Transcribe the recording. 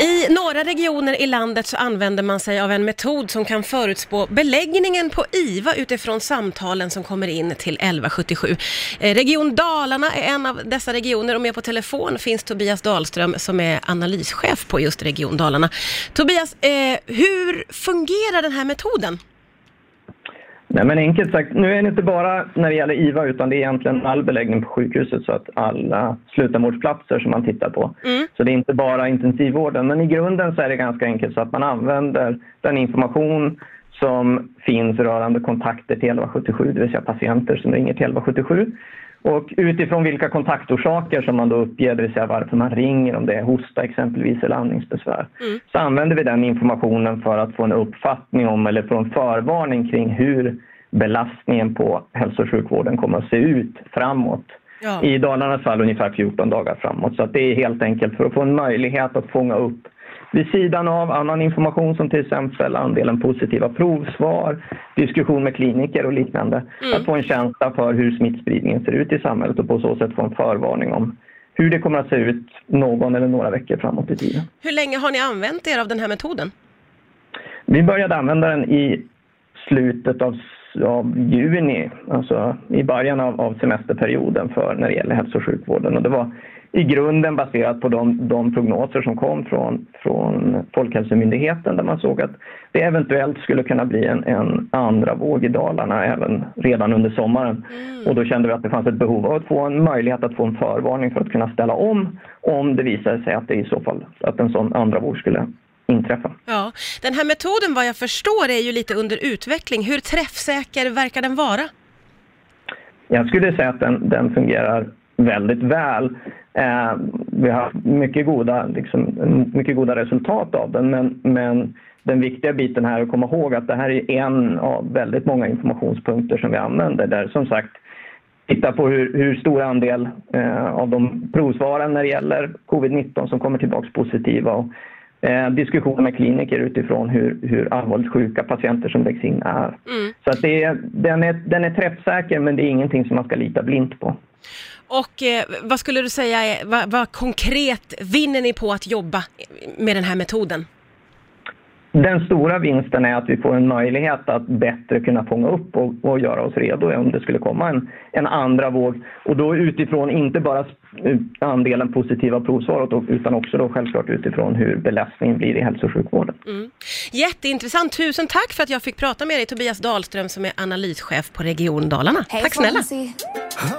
I några regioner i landet så använder man sig av en metod som kan förutspå beläggningen på IVA utifrån samtalen som kommer in till 1177. Eh, Region Dalarna är en av dessa regioner och med på telefon finns Tobias Dahlström som är analyschef på just Region Dalarna. Tobias, eh, hur fungerar den här metoden? Nej, men enkelt sagt, nu är det inte bara när det gäller IVA utan det är egentligen all beläggning på sjukhuset så att alla slutenvårdsplatser som man tittar på. Mm. Så det är inte bara intensivvården men i grunden så är det ganska enkelt så att man använder den information som finns rörande kontakter till 1177, det vill säga patienter som ringer till 1177. Och utifrån vilka kontaktorsaker som man då uppger, det vill säga varför man ringer, om det är hosta exempelvis eller andningsbesvär, Mm. så använder vi den informationen för att få en uppfattning om eller få en förvarning kring hur belastningen på hälso och sjukvården kommer att se ut framåt. Ja. I Dalarnas fall ungefär 14 dagar framåt. Så att det är helt enkelt för att få en möjlighet att fånga upp vid sidan av annan information som till exempel andelen positiva provsvar, diskussion med kliniker och liknande. Mm. Att få en känsla för hur smittspridningen ser ut i samhället och på så sätt få en förvarning om hur det kommer att se ut någon eller några veckor framåt i tiden. Hur länge har ni använt er av den här metoden? Vi började använda den i slutet av, av juni, alltså i början av, av semesterperioden för när det gäller hälso och sjukvården. Och det var i grunden baserat på de, de prognoser som kom från, från Folkhälsomyndigheten där man såg att det eventuellt skulle kunna bli en, en andra våg i Dalarna även redan under sommaren. Och då kände vi att det fanns ett behov av att få en möjlighet att få en förvarning för att kunna ställa om om det visade sig att det i så fall att en sån andra våg skulle inträffa. Ja, den här metoden vad jag förstår är ju lite under utveckling. Hur träffsäker verkar den vara? Jag skulle säga att den, den fungerar väldigt väl. Eh, vi har mycket goda, liksom, mycket goda resultat av den men, men den viktiga biten här är att komma ihåg att det här är en av väldigt många informationspunkter som vi använder där som sagt titta på hur, hur stor andel eh, av de provsvaren när det gäller covid-19 som kommer tillbaks positiva och eh, diskussioner med kliniker utifrån hur, hur allvarligt sjuka patienter som läggs in är. Mm. Så att det den, är, den är träffsäker men det är ingenting som man ska lita blint på. Och eh, vad skulle du säga, är, vad, vad konkret vinner ni på att jobba med den här metoden? Den stora vinsten är att vi får en möjlighet att bättre kunna fånga upp och, och göra oss redo om det skulle komma en, en andra våg. Och då utifrån inte bara andelen positiva provsvar utan också då självklart utifrån hur belastningen blir i hälso och sjukvården. Mm. Jätteintressant. Tusen tack för att jag fick prata med dig Tobias Dahlström som är analyschef på Region Dalarna. Hey, tack snälla.